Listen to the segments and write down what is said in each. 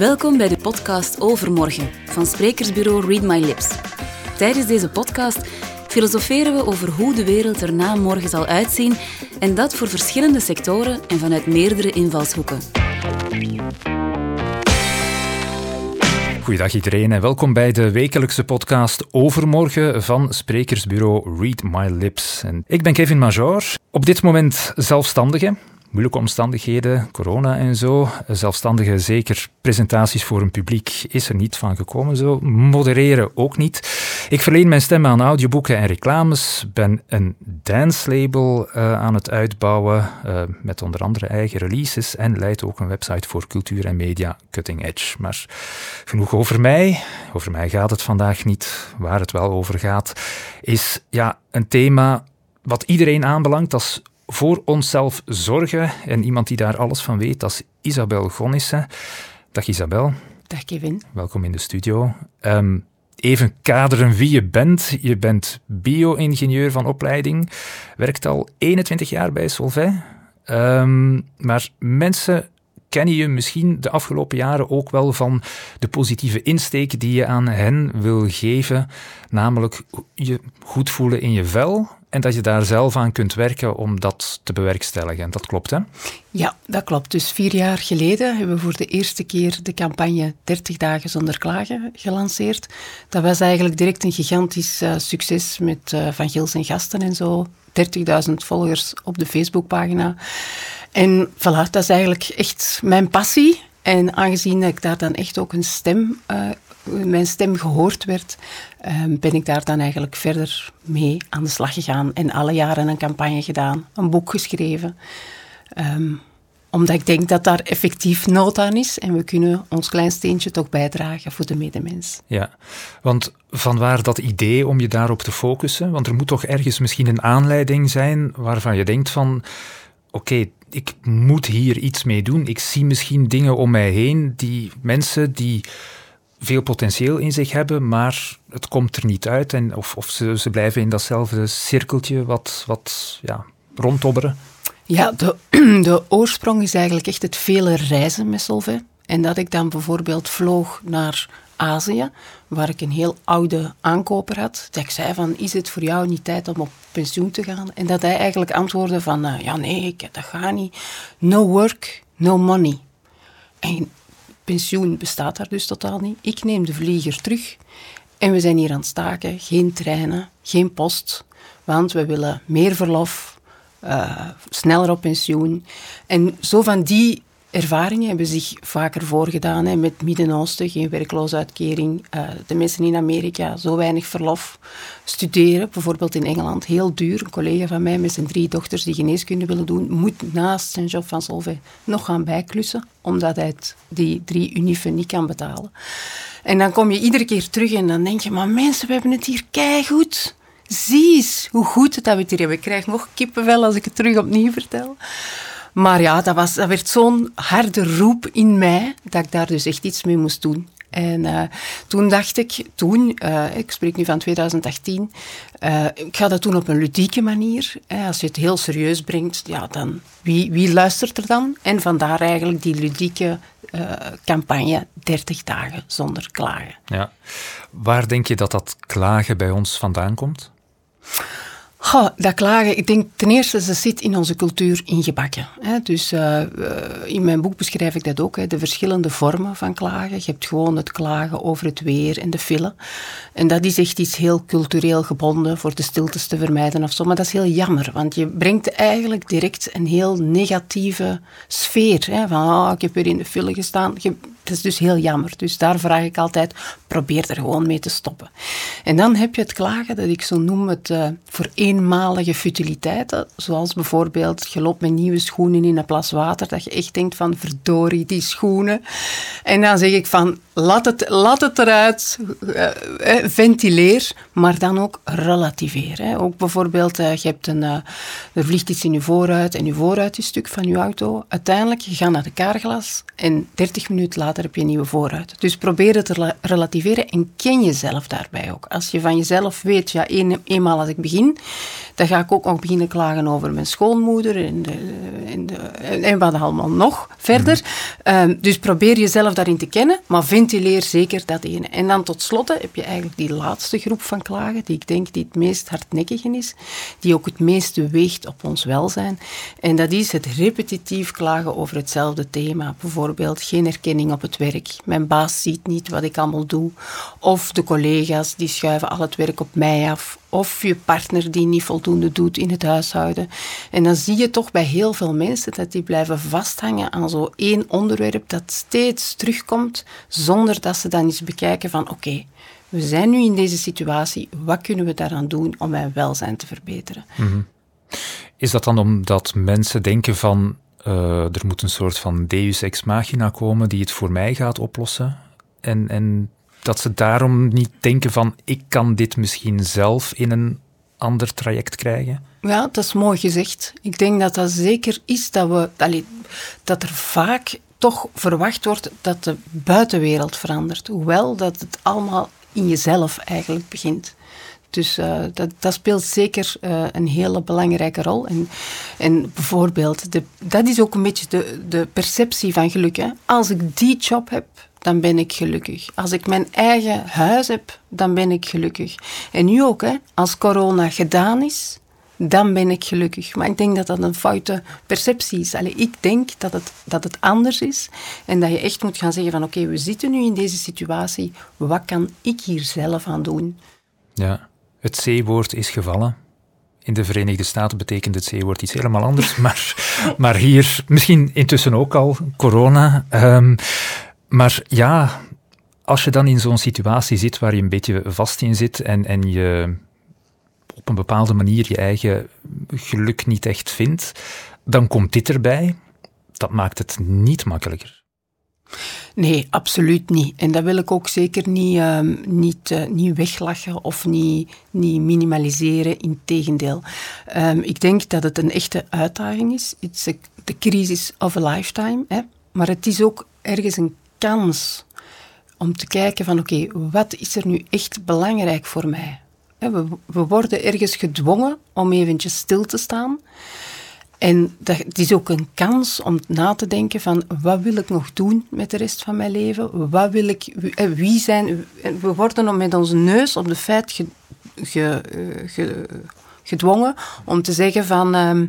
Welkom bij de podcast Overmorgen van sprekersbureau Read My Lips. Tijdens deze podcast filosoferen we over hoe de wereld er na morgen zal uitzien en dat voor verschillende sectoren en vanuit meerdere invalshoeken. Goedendag iedereen en welkom bij de wekelijkse podcast Overmorgen van sprekersbureau Read My Lips. Ik ben Kevin Major, op dit moment zelfstandige, moeilijke omstandigheden, corona en zo. Zelfstandige, zeker presentaties voor een publiek is er niet van gekomen. Zo. Modereren ook niet. Ik verleen mijn stem aan audioboeken en reclames. Ben een dance label uh, aan het uitbouwen uh, met onder andere eigen releases en leid ook een website voor cultuur en media Cutting Edge. Maar genoeg over mij. Over mij gaat het vandaag niet. Waar het wel over gaat, is ja, een thema wat iedereen aanbelangt als voor onszelf zorgen. En iemand die daar alles van weet, dat is Isabel Gonnissen. Dag Isabel. Dag Kevin. Welkom in de studio. Um, even kaderen wie je bent. Je bent bio-ingenieur van opleiding, werkt al 21 jaar bij Solvay. Um, maar mensen kennen je misschien de afgelopen jaren ook wel van de positieve insteek die je aan hen wil geven, namelijk je goed voelen in je vel en dat je daar zelf aan kunt werken om dat te bewerkstelligen. En dat klopt, hè? Ja, dat klopt. Dus vier jaar geleden hebben we voor de eerste keer de campagne 30 dagen zonder klagen gelanceerd. Dat was eigenlijk direct een gigantisch uh, succes met uh, Van Gils en gasten en zo. 30.000 volgers op de Facebookpagina. En voilà, dat is eigenlijk echt mijn passie. En aangezien ik daar dan echt ook een stem, uh, mijn stem gehoord werd, uh, ben ik daar dan eigenlijk verder mee aan de slag gegaan. En alle jaren een campagne gedaan, een boek geschreven. Um, omdat ik denk dat daar effectief nood aan is en we kunnen ons klein steentje toch bijdragen voor de medemens. Ja, want vanwaar dat idee om je daarop te focussen? Want er moet toch ergens misschien een aanleiding zijn waarvan je denkt van, oké, ik moet hier iets mee doen. Ik zie misschien dingen om mij heen die mensen die veel potentieel in zich hebben, maar het komt er niet uit. En of of ze, ze blijven in datzelfde cirkeltje wat, wat ja, rondtobberen. Ja, de, de oorsprong is eigenlijk echt het vele reizen met Solvay. En dat ik dan bijvoorbeeld vloog naar Azië, waar ik een heel oude aankoper had. Dat ik zei van, is het voor jou niet tijd om op pensioen te gaan? En dat hij eigenlijk antwoordde van, uh, ja nee, ik, dat gaat niet. No work, no money. En pensioen bestaat daar dus totaal niet. Ik neem de vlieger terug en we zijn hier aan het staken. Geen treinen, geen post, want we willen meer verlof, uh, sneller op pensioen. En zo van die ervaringen hebben zich vaker voorgedaan. Hè, met Midden-Oosten, geen werkloosheidkering. Uh, de mensen in Amerika, zo weinig verlof. Studeren, bijvoorbeeld in Engeland, heel duur. Een collega van mij met zijn drie dochters die geneeskunde willen doen, moet naast zijn job van Solvay nog gaan bijklussen, omdat hij het, die drie unifen niet kan betalen. En dan kom je iedere keer terug en dan denk je, maar mensen, we hebben het hier keigoed. Zie eens hoe goed dat we het hier hebben. Ik krijg nog kippenvel als ik het terug opnieuw vertel. Maar ja, dat, was, werd zo'n harde roep in mij dat ik daar dus echt iets mee moest doen. En uh, toen dacht ik, toen, uh, ik spreek nu van 2018, uh, ik ga dat doen op een ludieke manier. als je het heel serieus brengt, ja, dan wie, wie luistert er dan? En vandaar eigenlijk die ludieke campagne 30 dagen zonder klagen. Ja. Waar denk je dat dat klagen bij ons vandaan komt? Goh, dat klagen, ik denk ten eerste, ze zit in onze cultuur ingebakken. Hè. Dus uh, in mijn boek beschrijf ik dat ook, hè, de verschillende vormen van klagen. Je hebt gewoon het klagen over het weer en de file. En dat is echt iets heel cultureel gebonden, voor de stiltes te vermijden of zo. Maar dat is heel jammer, want je brengt eigenlijk direct een heel negatieve sfeer. Hè, van, oh, ik heb weer in de file gestaan. Je, dat is dus heel jammer. Dus daar vraag ik altijd, probeer er gewoon mee te stoppen. En dan heb je het klagen, dat ik zo noem het uh, voor eenmalige futiliteiten. Zoals bijvoorbeeld, je loopt met nieuwe schoenen in een plas water, dat je echt denkt van, verdorie, die schoenen. En dan zeg ik van, laat het, laat het eruit, uh, ventileer, maar dan ook relativeer. Hè. Ook bijvoorbeeld, uh, je hebt een, er vliegt iets in je vooruit en je vooruit is stuk van je auto. Uiteindelijk, je gaat naar de kaarglas en 30 minuten later heb je een nieuwe vooruit. Dus probeer het te relativeren en ken jezelf daarbij ook. Als je van jezelf weet, ja, een, eenmaal als ik begin, dan ga ik ook nog beginnen klagen over mijn schoonmoeder en, de, en, en wat allemaal nog verder. Ehm, dus probeer jezelf daarin te kennen, maar ventileer zeker dat ene. En dan tot slot heb je eigenlijk die laatste groep van klagen, die ik denk die het meest hardnekkige is, die ook het meeste weegt op ons welzijn. En dat is het repetitief klagen over hetzelfde thema. Bijvoorbeeld geen erkenning op het werk. Mijn baas ziet niet wat ik allemaal doe. Of de collega's die schuiven al het werk op mij af of je partner die niet voldoende doet in het huishouden. En dan zie je toch bij heel veel mensen dat die blijven vasthangen aan zo één onderwerp dat steeds terugkomt, zonder dat ze dan eens bekijken van oké, we zijn nu in deze situatie, wat kunnen we daaraan doen om mijn welzijn te verbeteren? Mhm. Is dat dan omdat mensen denken van uh, er moet een soort van deus ex machina komen die het voor mij gaat oplossen? En, en dat ze daarom niet denken van ik kan dit misschien zelf in een ander traject krijgen? Ja, dat is mooi gezegd. Ik denk dat dat zeker is dat, we, dat er vaak toch verwacht wordt dat de buitenwereld verandert. Hoewel dat het allemaal in jezelf eigenlijk begint. Dus uh, dat, dat, speelt zeker uh, een hele belangrijke rol. En, en bijvoorbeeld, de, dat is ook een beetje de, de perceptie van geluk. Hè. Als ik die job heb, dan ben ik gelukkig. Als ik mijn eigen huis heb, dan ben ik gelukkig. En nu ook, hè, als corona gedaan is, dan ben ik gelukkig. Maar ik denk dat dat een foute perceptie is. Ik denk dat het, dat het anders is en dat je echt moet gaan zeggen van oké, we zitten nu in deze situatie, wat kan ik hier zelf aan doen? Ja, het C-woord is gevallen. In de Verenigde Staten betekent het C-woord iets helemaal anders, maar, maar hier misschien intussen ook al corona. Um, maar ja, als je dan in zo'n situatie zit waar je een beetje vast in zit en, en je op een bepaalde manier je eigen geluk niet echt vindt, dan komt dit erbij. Dat maakt het niet makkelijker. Nee, absoluut niet. En dat wil ik ook zeker niet, uh, niet, uh, niet weglachen of niet, niet minimaliseren. Integendeel. Um, ik denk dat het een echte uitdaging is. Het is de crisis of a lifetime. Hè? Maar het is ook ergens een kans om te kijken van oké, wat is er nu echt belangrijk voor mij? We, we worden ergens gedwongen om eventjes stil te staan. En dat, het is ook een kans om na te denken van wat wil ik nog doen met de rest van mijn leven? Wat wil ik, wie zijn... We worden met onze neus op de feit ge, ge, gedwongen om te zeggen van... Ehm,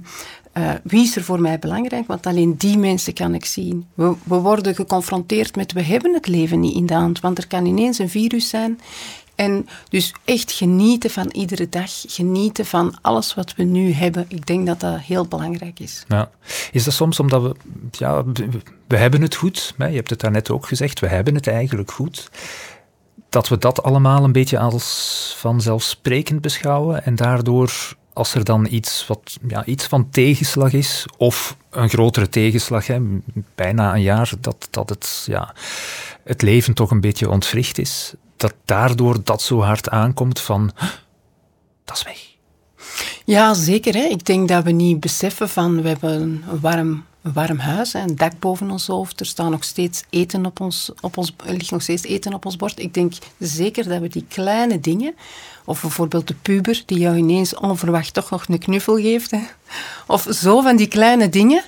uh, wie is er voor mij belangrijk? Want alleen die mensen kan ik zien. We, we, worden geconfronteerd met we hebben het leven niet in de hand, want er kan ineens een virus zijn. En dus echt genieten van iedere dag, genieten van alles wat we nu hebben. Ik denk dat dat heel belangrijk is. Ja. Is dat soms omdat we, ja, we hebben het goed, je hebt het daarnet ook gezegd, we hebben het eigenlijk goed dat we dat allemaal een beetje als vanzelfsprekend beschouwen en daardoor als er dan iets, wat, ja, iets van tegenslag is, of een grotere tegenslag, hè, bijna een jaar, dat, dat het, ja, het leven toch een beetje ontwricht is, dat daardoor dat zo hard aankomt van, dat is weg. Ja, zeker. Hè. Ik denk dat we niet beseffen van, we hebben een warm een warm huis, een dak boven ons hoofd. Er staat nog steeds eten op ons, op ons, ligt nog steeds eten op ons bord. Ik denk zeker dat we die kleine dingen, of bijvoorbeeld de puber die jou ineens onverwacht toch nog een knuffel geeft, hè, of zo van die kleine dingen,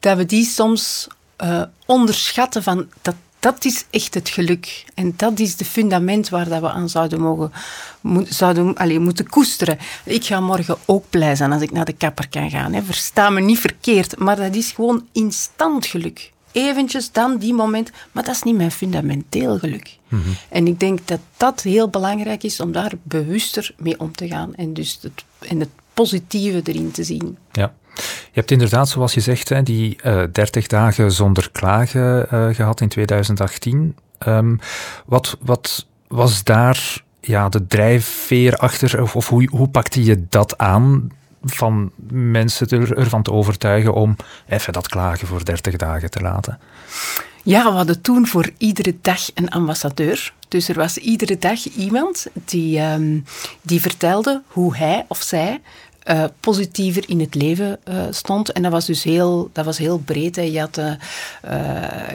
dat we die soms uh, onderschatten van dat dat is echt het geluk. En dat is de fundament waar dat we aan zouden, mogen, zouden moeten koesteren. Ik ga morgen ook blij zijn als ik naar de kapper kan gaan. Hè. Versta me niet verkeerd, maar dat is gewoon instant geluk. Eventjes dan die moment, maar dat is niet mijn fundamenteel geluk. Mhm. En ik denk dat dat heel belangrijk is om daar bewuster mee om te gaan en dus het, en het positieve erin te zien. Ja. Je hebt inderdaad, zoals je zegt, die uh, eh, 30 dagen zonder klagen uh, gehad in 2018. Um, ehm, wat, wat was daar ja, de drijfveer achter, of, hoe, hoe pakte je dat aan? Van mensen er, ervan te overtuigen om even dat klagen voor 30 dagen te laten? Ja, we hadden toen voor iedere dag een ambassadeur. Dus er was iedere dag iemand die, um, die vertelde hoe hij of zij uh, positiever in het leven uh, stond. En dat was dus heel, dat was heel breed. Hè. Je, had, uh,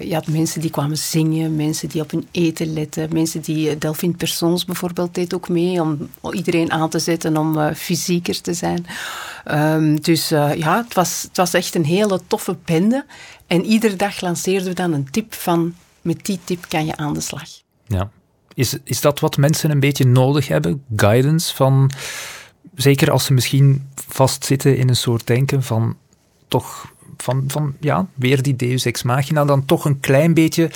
je had mensen die kwamen zingen, mensen die op hun eten letten, mensen die, Delphine Persons bijvoorbeeld deed ook mee om iedereen aan te zetten om fysieker te zijn. Um, dus ja, het was, het was echt een hele toffe bende. En iedere dag lanceerden we dan een tip van, met die tip kan je aan de slag. Ja. Is, is dat wat mensen een beetje nodig hebben? Guidance van, zeker als ze misschien vastzitten in een soort denken van, toch, van, van ja, weer die deus ex machina, dan toch een klein beetje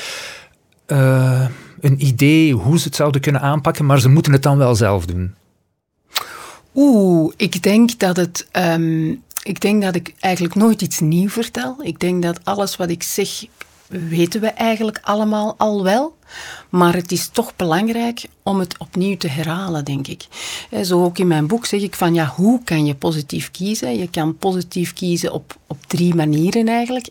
uh, een idee hoe ze het zouden kunnen aanpakken, maar ze moeten het dan wel zelf doen. Oeh, ik denk dat het. Um, ik denk dat ik eigenlijk nooit iets nieuws vertel. Ik denk dat alles wat ik zeg, weten we eigenlijk allemaal al wel. Maar het is toch belangrijk om het opnieuw te herhalen, denk ik. Zo ook in mijn boek zeg ik van ja, hoe kan je positief kiezen? Je kan positief kiezen op, op drie manieren eigenlijk.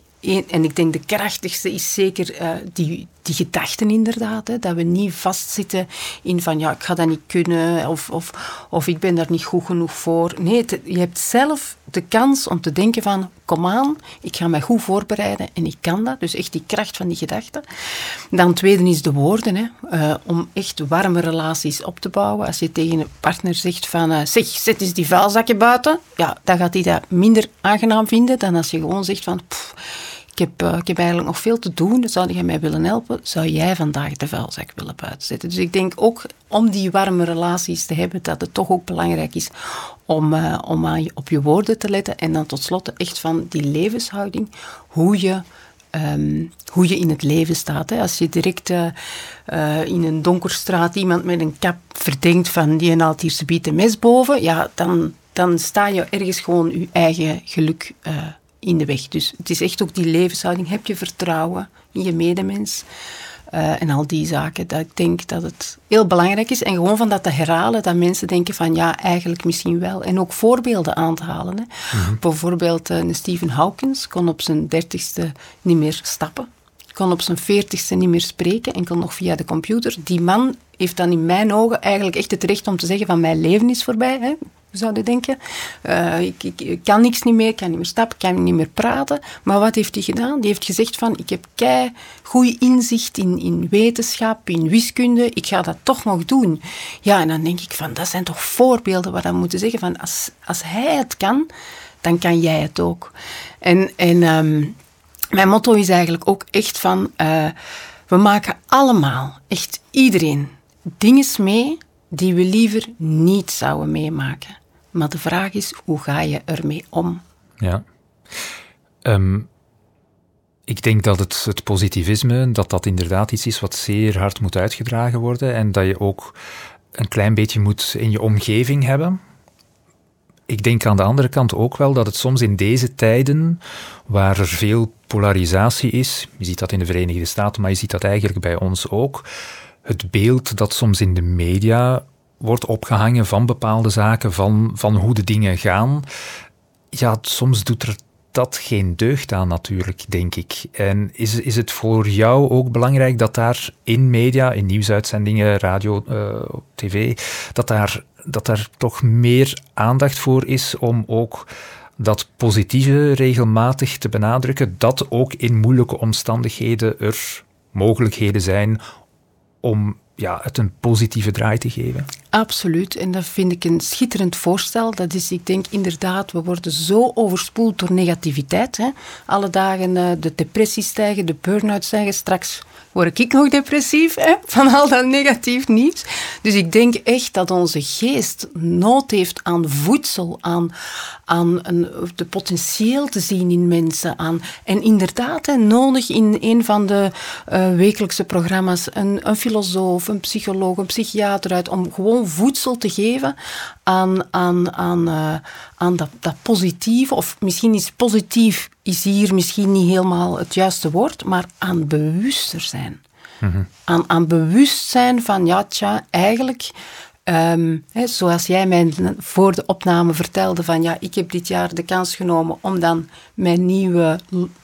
en ik denk de krachtigste is zeker uh, die, die gedachten inderdaad. Hè, dat we niet vastzitten in van ja, ik ga dat niet kunnen of, of, of ik ben daar niet goed genoeg voor. Nee, je hebt zelf de kans om te denken van kom aan, ik ga mij goed voorbereiden en ik kan dat. Dus echt die kracht van die gedachten. Dan tweede is de woorden. Hè, uh, om echt warme relaties op te bouwen. Als je tegen een partner zegt van uh, zeg, zet eens die vuilzakje buiten. Ja, dan gaat hij dat minder aangenaam vinden dan als je gewoon zegt van... ik heb, uh, ik heb eigenlijk nog veel te doen. Zou jij mij willen helpen? Zou jij vandaag de vuilzak willen buitenzetten? Dus ik denk ook om die warme relaties te hebben, dat het toch ook belangrijk is om, uh, om aan je, op je woorden te letten. En dan tot slot echt van die levenshouding. Hoe je Um, hoe je in het leven staat. Hè. Als je direct uh, in een donkerstraat iemand met een kap verdenkt van die haalt hier subiet een mes boven, ja, dan, dan sta je ergens gewoon je eigen geluk in de weg. Dus het is echt ook die levenshouding. Heb je vertrouwen in je medemens? Uh, en al die zaken. Dat ik denk dat het heel belangrijk is. En gewoon van dat te herhalen, dat mensen denken van ja, eigenlijk misschien wel. En ook voorbeelden aan te halen. Hè. Mm -hmm. Bijvoorbeeld uh, Stephen Hawkins kon op zijn dertigste niet meer stappen. Kon op zijn veertigste niet meer spreken, enkel nog via de computer. Die man heeft dan in mijn ogen eigenlijk echt het recht om te zeggen van mijn leven is voorbij. Hè zouden denken. Uh, ik, ik, kan niks niet meer, kan niet meer stappen, kan niet meer praten. Maar wat heeft hij gedaan? Die heeft gezegd van, ik heb kei goede inzicht in, in wetenschap, in wiskunde, ik ga dat toch nog doen. Ja, en dan denk ik van, dat zijn toch voorbeelden waar we moeten zeggen van, als, als hij het kan, dan kan jij het ook. En, en um, mijn motto is eigenlijk ook echt van, uh, we maken allemaal, echt iedereen, dingen mee die we liever niet zouden meemaken. Maar de vraag is, hoe ga je ermee om? Ja. Um, ik denk dat het, het positivisme, dat dat inderdaad iets is wat zeer hard moet uitgedragen worden en dat je ook een klein beetje moet in je omgeving hebben. Ik denk aan de andere kant ook wel dat het soms in deze tijden, waar er veel polarisatie is, je ziet dat in de Verenigde Staten, maar je ziet dat eigenlijk bij ons ook, het beeld dat soms in de media wordt opgehangen van bepaalde zaken, van, van hoe de dingen gaan. Ja, soms doet er dat geen deugd aan natuurlijk, denk ik. En is, is het voor jou ook belangrijk dat daar in media, in nieuwsuitzendingen, radio, uh, tv, dat daar, dat daar toch meer aandacht voor is om ook dat positieve regelmatig te benadrukken, dat ook in moeilijke omstandigheden er mogelijkheden zijn om ja, het een positieve draai te geven. Absoluut, en dat vind ik een schitterend voorstel. Dat is, ik denk inderdaad, we worden zo overspoeld door negativiteit. Hè. Alle dagen uh, de depressies stijgen, de burn-out stijgen. Straks word ik nog depressief hè, van al dat negatief nieuws. Dus ik denk echt dat onze geest nood heeft aan voedsel, aan, aan een, de potentieel te zien in mensen. Aan, en inderdaad, hè, nodig in een van de uh, wekelijkse programma's een, een filosoof, een psycholoog, een psychiater uit, om gewoon voedsel te geven aan, aan, aan, uh, aan dat, dat positieve. Of misschien is positief is hier misschien niet helemaal het juiste woord, maar aan bewuster zijn. Mm -hmm. aan, aan bewustzijn van, ja, tja, eigenlijk Ehm, zoals jij mij voor de opname vertelde van ja, ik heb dit jaar de kans genomen om dan mijn nieuwe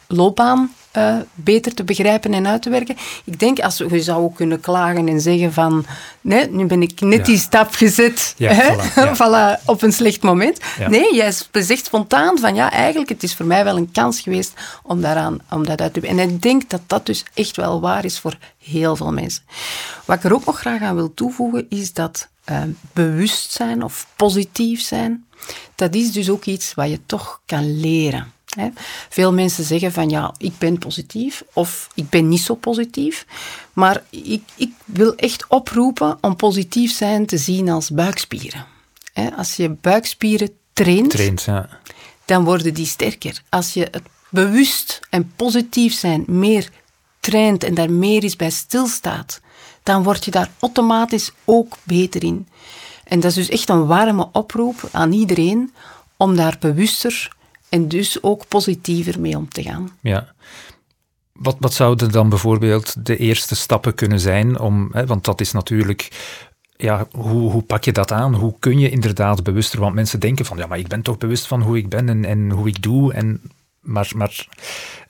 loopbaan uh, beter te begrijpen en uit te werken. Ik denk, als we, je zou ook kunnen klagen en zeggen van, nee, nu ben ik net die stap gezet ja, hè? Voilà, voilà, op een slecht moment. Nee, jij zegt spontaan van, ja, eigenlijk, het is voor mij wel een kans geweest om, daaraan, om dat uit te En ik denk dat dat dus echt wel waar is voor heel veel mensen. Wat ik er ook nog graag aan wil toevoegen, is dat uh, bewustzijn of positief zijn, dat is dus ook iets wat je toch kan leren. Veel mensen zeggen van ja, ik ben positief of ik ben niet zo positief. Maar ik, ik wil echt oproepen om positief zijn te zien als buikspieren. Als je buikspieren traint, traint ja. dan worden die sterker. Als je het bewust en positief zijn meer traint en daar meer is bij stilstaat, dan word je daar automatisch ook beter in. En dat is dus echt een warme oproep aan iedereen om daar bewuster en dus ook positiever mee om te gaan. Ja. Wat, wat zouden dan bijvoorbeeld de eerste stappen kunnen zijn om, hè, want dat is natuurlijk ja, hoe, hoe pak je dat aan? Hoe kun je inderdaad bewuster? Want mensen denken van, ja, maar ik ben toch bewust van hoe ik ben en, en hoe ik doe. En, maar,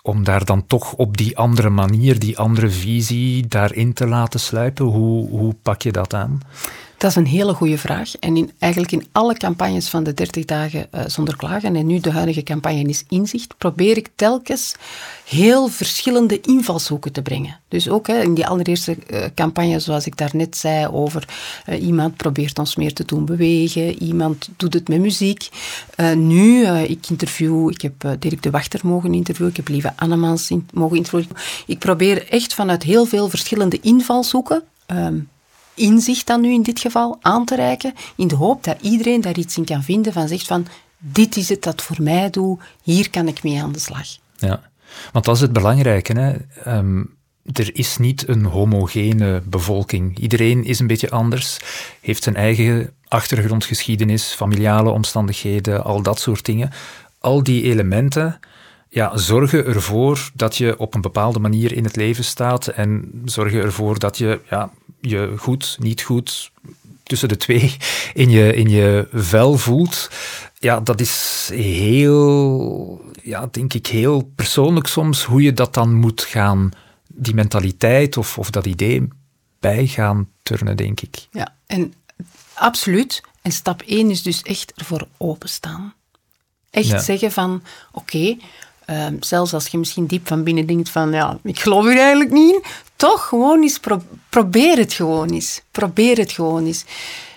om daar dan toch op die andere manier, die andere visie daarin te laten sluipen, hoe, hoe pak je dat aan? Dat is een hele goede vraag. En in, eigenlijk in alle campagnes van de 30 dagen uh, zonder klagen, en nu de huidige campagne is Inzicht, probeer ik telkens heel verschillende invalshoeken te brengen. Dus ook hè, in die allereerste uh, campagne, zoals ik daarnet zei, over uh, iemand probeert ons meer te doen bewegen, iemand doet het met muziek. nu, ik interview, ik heb Dirk de Wachter mogen interviewen, ik heb Lieve Annemans mogen interviewen. Ik probeer echt vanuit heel veel verschillende invalshoeken um, inzicht dan nu in dit geval aan te reiken, in de hoop dat iedereen daar iets in kan vinden van zegt van dit is het dat voor mij doe, hier kan ik mee aan de slag. Ja, want dat is het belangrijke. Hè? Um, er is niet een homogene bevolking. Iedereen is een beetje anders, heeft zijn eigen achtergrondgeschiedenis, familiale omstandigheden, al dat soort dingen. Al die elementen ja, zorgen ervoor dat je op een bepaalde manier in het leven staat en zorgen ervoor dat je ja, je goed, niet goed, tussen de twee in je, in je vel voelt. Ja, dat is heel, ja, denk ik, heel persoonlijk soms hoe je dat dan moet gaan, die mentaliteit of, of dat idee bij gaan turnen, denk ik. Ja, en absoluut. En stap 1 is dus echt ervoor openstaan. Echt zeggen van, oké, Ehm, zelfs als je misschien diep van binnen denkt van, ja, ik geloof er eigenlijk niet. Toch gewoon eens, probeer het gewoon eens. Probeer het gewoon eens.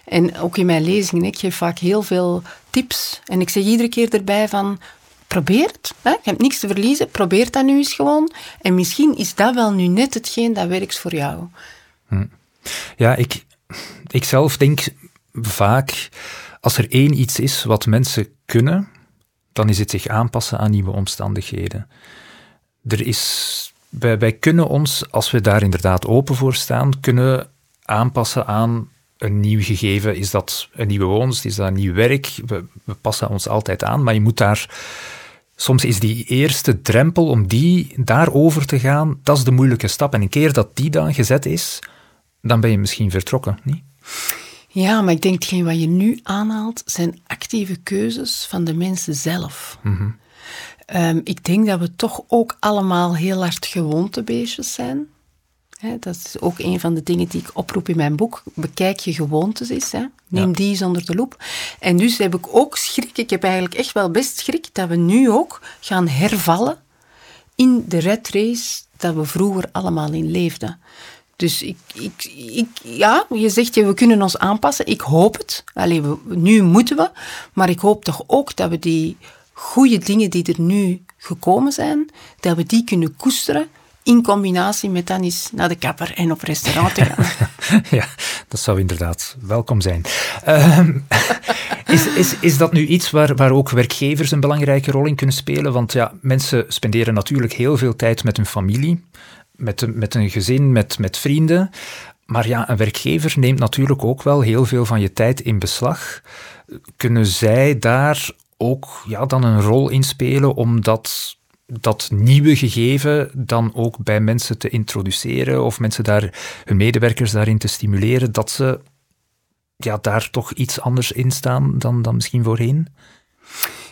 En ook in mijn lezingen, ik geef vaak heel veel tips. En ik zeg iedere keer erbij van, probeer het. Hè? Je hebt niks te verliezen, probeer dat nu eens gewoon. En misschien is dat wel nu net hetgeen dat werkt voor jou. Hm. Ja, ik, ik zelf denk vaak, als er één iets is wat mensen kunnen, dan is het zich aanpassen aan nieuwe omstandigheden. Er is, wij, kunnen ons, als we daar inderdaad open voor staan, kunnen aanpassen aan een nieuw gegeven. Is dat een nieuwe woonst? Is dat een nieuw werk? We, we passen ons altijd aan, maar je moet daar soms is die eerste drempel om die daarover te gaan, dat is de moeilijke stap. En een keer dat die dan gezet is, dan ben je misschien vertrokken, niet? Ja, maar ik denk hetgeen wat je nu aanhaalt, zijn actieve keuzes van de mensen zelf. Mhm. Ehm, ik denk dat we toch ook allemaal heel hard gewoontebeestjes zijn. dat is ook een van de dingen die ik oproep in mijn boek. Bekijk je gewoontes eens. Neem die eens onder de loep. En dus heb ik ook schrik, ik heb eigenlijk echt wel best schrik, dat we nu ook gaan hervallen in de red race dat we vroeger allemaal in leefden. Dus ik, ik, ik, ja, je zegt je, we kunnen ons aanpassen. Ik hoop het. Allee, nu moeten we. Maar ik hoop toch ook dat we die goede dingen die er nu gekomen zijn, dat we die kunnen koesteren in combinatie met dan eens naar de kapper en op restaurant te gaan. ja, dat zou inderdaad welkom zijn. Ehm, is, is, is dat nu iets waar, waar ook werkgevers een belangrijke rol in kunnen spelen? Want ja, mensen spenderen natuurlijk heel veel tijd met hun familie met, met een gezin, met, met vrienden. Maar ja, een werkgever neemt natuurlijk ook wel heel veel van je tijd in beslag. Kunnen zij daar ook ja, dan een rol in spelen om dat, dat nieuwe gegeven dan ook bij mensen te introduceren of mensen daar, hun medewerkers daarin te stimuleren dat ze ja, daar toch iets anders in staan dan, dan misschien voorheen?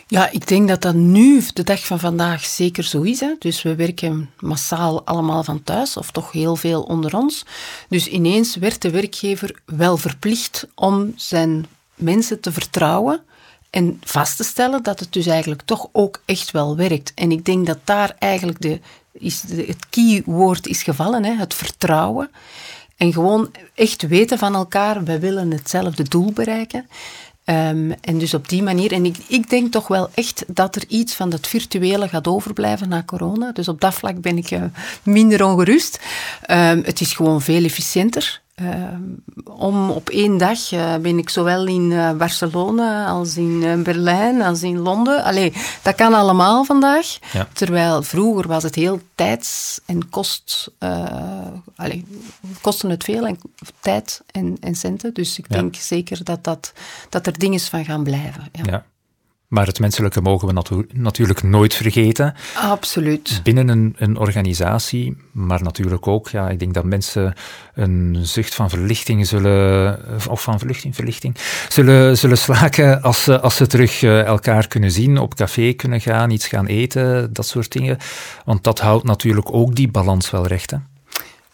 Ja, ik denk dat dat nu, de dag van vandaag, zeker zo is. Hè. Dus we werken massaal allemaal van thuis, of toch heel veel onder ons. Dus ineens werd de werkgever wel verplicht om zijn mensen te vertrouwen en vast te stellen dat het dus eigenlijk toch ook echt wel werkt. En ik denk dat daar eigenlijk de, is het keyword is gevallen, hè, het vertrouwen. En gewoon echt weten van elkaar, wij willen hetzelfde doel bereiken. Um, en dus op die manier, en ik, ik denk toch wel echt dat er iets van dat virtuele gaat overblijven na corona. Dus op dat vlak ben ik uh, minder ongerust. Um, het is gewoon veel efficiënter. Uh, om op één dag uh, ben ik zowel in uh, Barcelona als in Berlijn als in Londen. Allee, dat kan allemaal vandaag. Ja. Terwijl vroeger was het heel tijds- en kost... allee, kosten het veel, en, tijd en, en centen. Dus ik ja. denk zeker dat, dat, dat er dingen van gaan blijven. Ja. ja. Maar het menselijke mogen we natu natuurlijk nooit vergeten. Absoluut. Binnen een, een, organisatie, maar natuurlijk ook, ja, ik denk dat mensen een zucht van verlichting zullen, of van verlichting, verlichting, zullen, zullen slaken als ze, als ze terug eh, elkaar kunnen zien, op café kunnen gaan, iets gaan eten, dat soort dingen. Want dat houdt natuurlijk ook die balans wel recht, hè?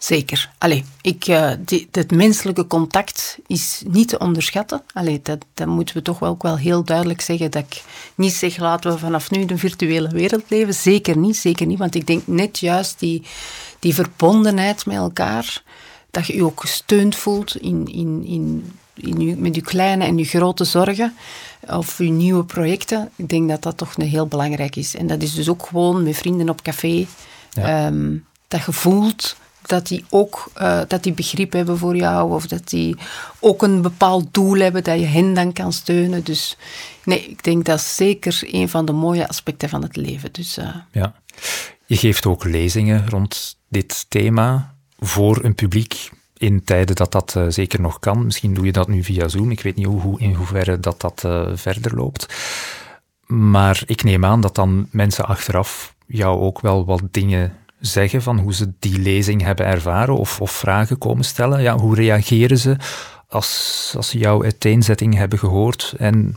Zeker. Allee, ik, uh, die, het menselijke contact is niet te onderschatten. Allee, dat, dat moeten we toch wel ook wel heel duidelijk zeggen. Dat ik niet zeg, laten we vanaf nu de virtuele wereld leven. Zeker niet, zeker niet. Want ik denk net juist die, die verbondenheid met elkaar, dat je je ook gesteund voelt in, in, in, in je, met je kleine en je grote zorgen of je nieuwe projecten. Ik denk dat dat toch een heel belangrijk is. En dat is dus ook gewoon met vrienden op café. Ja. Um, dat je voelt dat die ook uh, dat die begrip hebben voor jou of dat die ook een bepaald doel hebben dat je hen dan kan steunen. Dus nee, ik denk dat is zeker een van de mooie aspecten van het leven. Dus, uh, ja. Je geeft ook lezingen rond dit thema voor een publiek in tijden dat dat uh, zeker nog kan. Misschien doe je dat nu via Zoom. Ik weet niet hoe, in hoeverre dat dat verder loopt. Maar ik neem aan dat dan mensen achteraf jou ook wel wat dingen zeggen van hoe ze die lezing hebben ervaren of, of vragen komen stellen? Ja, hoe reageren ze als, als ze jouw uiteenzetting hebben gehoord en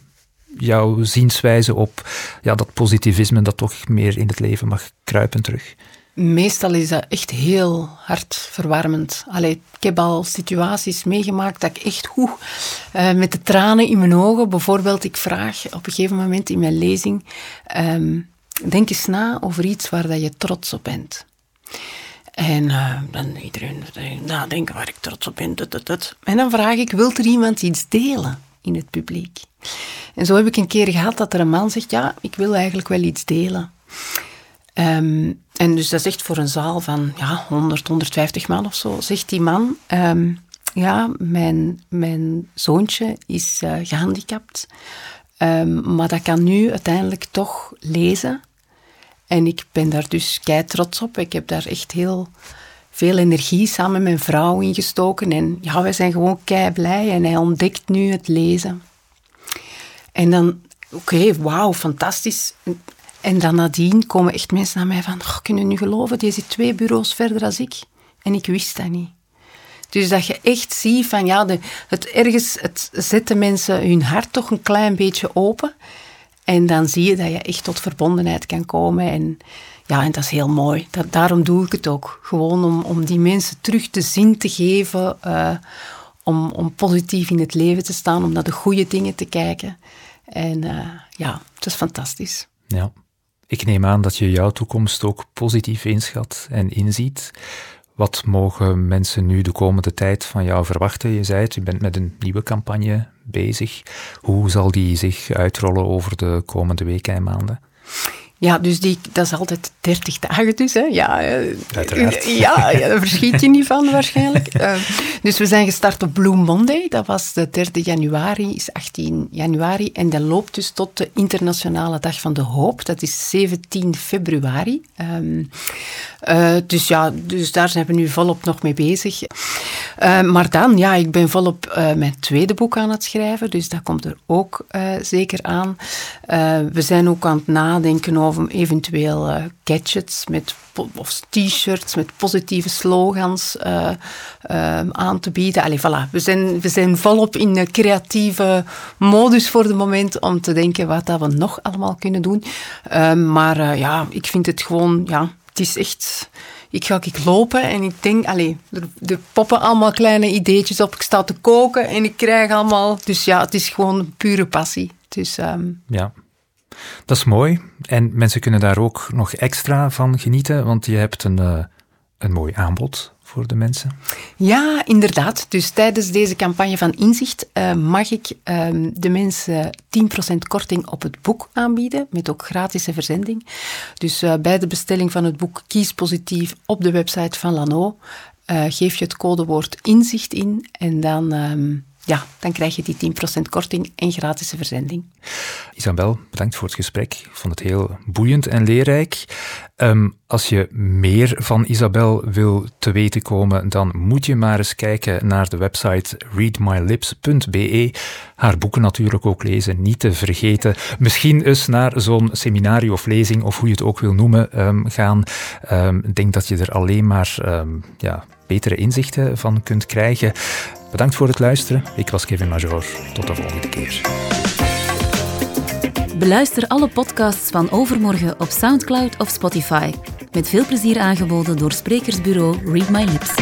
jouw zienswijze op ja, dat positivisme dat toch meer in het leven mag kruipen terug? Meestal is dat echt heel hartverwarmend. Allee, ik heb al situaties meegemaakt dat ik echt hoe, uh, met de tranen in mijn ogen, bijvoorbeeld, ik vraag op een gegeven moment in mijn lezing, um, denk eens na over iets waar dat je trots op bent. En uh, dan iedereen nadenken waar ik trots op ben. En dan vraag ik, wilt er iemand iets delen in het publiek? En zo heb ik een keer gehad dat er een man zegt, ja, ik wil eigenlijk wel iets delen. Um, en dus dat is echt voor een zaal van ja, 100, 150 man of zo. Zegt die man, um, ja, mijn, mijn zoontje is uh, gehandicapt. Um, maar dat kan nu uiteindelijk toch lezen en ik ben daar dus kei trots op. Ik heb daar echt heel veel energie samen met mijn vrouw in gestoken. En ja, wij zijn gewoon kei blij. En hij ontdekt nu het lezen. En dan, oké, wauw, fantastisch. En dan nadien komen echt mensen naar mij van, oh, kunnen nu geloven, die zit twee bureaus verder dan ik. En ik wist dat niet. Dus dat je echt ziet van, ja, de, het ergens, het zetten mensen hun hart toch een klein beetje open. En dan zie je dat je echt tot verbondenheid kan komen. En ja, en dat is heel mooi. Dat, daarom doe ik het ook. Gewoon om, om die mensen terug de zin te geven. Uh, om, om positief in het leven te staan. Om naar de goede dingen te kijken. En uh, ja, het is fantastisch. Ja. Ik neem aan dat je jouw toekomst ook positief inschat en inziet. Wat mogen mensen nu de komende tijd van jou verwachten? Je zei het, je bent met een nieuwe campagne bezig. Hoe zal die zich uitrollen over de komende weken en maanden? Ja, dus die, dat is altijd 30 dagen dus. Hè. Ja, eh, Uiteraard. Ja, ja, daar verschiet je niet van waarschijnlijk. Uh, dus we zijn gestart op Blue Monday. Dat was de 3 januari, is 18 januari. En dat loopt dus tot de Internationale Dag van de Hoop. Dat is 17 februari. Um, uh, dus ja, dus daar zijn we nu volop nog mee bezig. maar dan, ja, ik ben volop mijn tweede boek aan het schrijven. Dus dat komt er ook zeker aan. we zijn ook aan het nadenken over om eventueel uh, gadgets, met of t-shirts met positieve slogans uh, aan te bieden. Allee, voilà. we, zijn, we zijn volop in creatieve modus voor het moment om te denken wat dat we nog allemaal kunnen doen. Ehm, maar uh, ja, ik vind het gewoon, ja, het is echt ik ga ik lopen en ik denk, allee, er, poppen allemaal kleine ideetjes op. Ik sta te koken en ik krijg allemaal... Dus ja, het is gewoon pure passie. Dus, um... Ja, dat is mooi. En mensen kunnen daar ook nog extra van genieten, want je hebt een, uh, een mooi aanbod voor de mensen? Ja, inderdaad. Dus tijdens deze campagne van Inzicht uh, mag ik uh, de mensen 10% korting op het boek aanbieden, met ook gratis verzending. Dus uh, bij de bestelling van het boek Kies Positief op de website van Lano geef je het codewoord Inzicht in en dan... Ja, dan krijg je die 10% korting en gratis verzending. Isabel, bedankt voor het gesprek. Ik vond het heel boeiend en leerrijk. Um, als je meer van Isabel wil te weten komen, dan moet je maar eens kijken naar de website readmylips.be. Haar boeken natuurlijk ook lezen, niet te vergeten. Misschien eens naar zo'n seminarie of lezing, of hoe je het ook wil noemen, um, gaan. Um, ik denk dat je er alleen maar ja, betere inzichten van kunt krijgen. Bedankt voor het luisteren. Ik was Kevin Major. Tot de volgende keer. Beluister alle podcasts van Overmorgen op Soundcloud of Spotify. Met veel plezier aangeboden door sprekersbureau Read My Lips.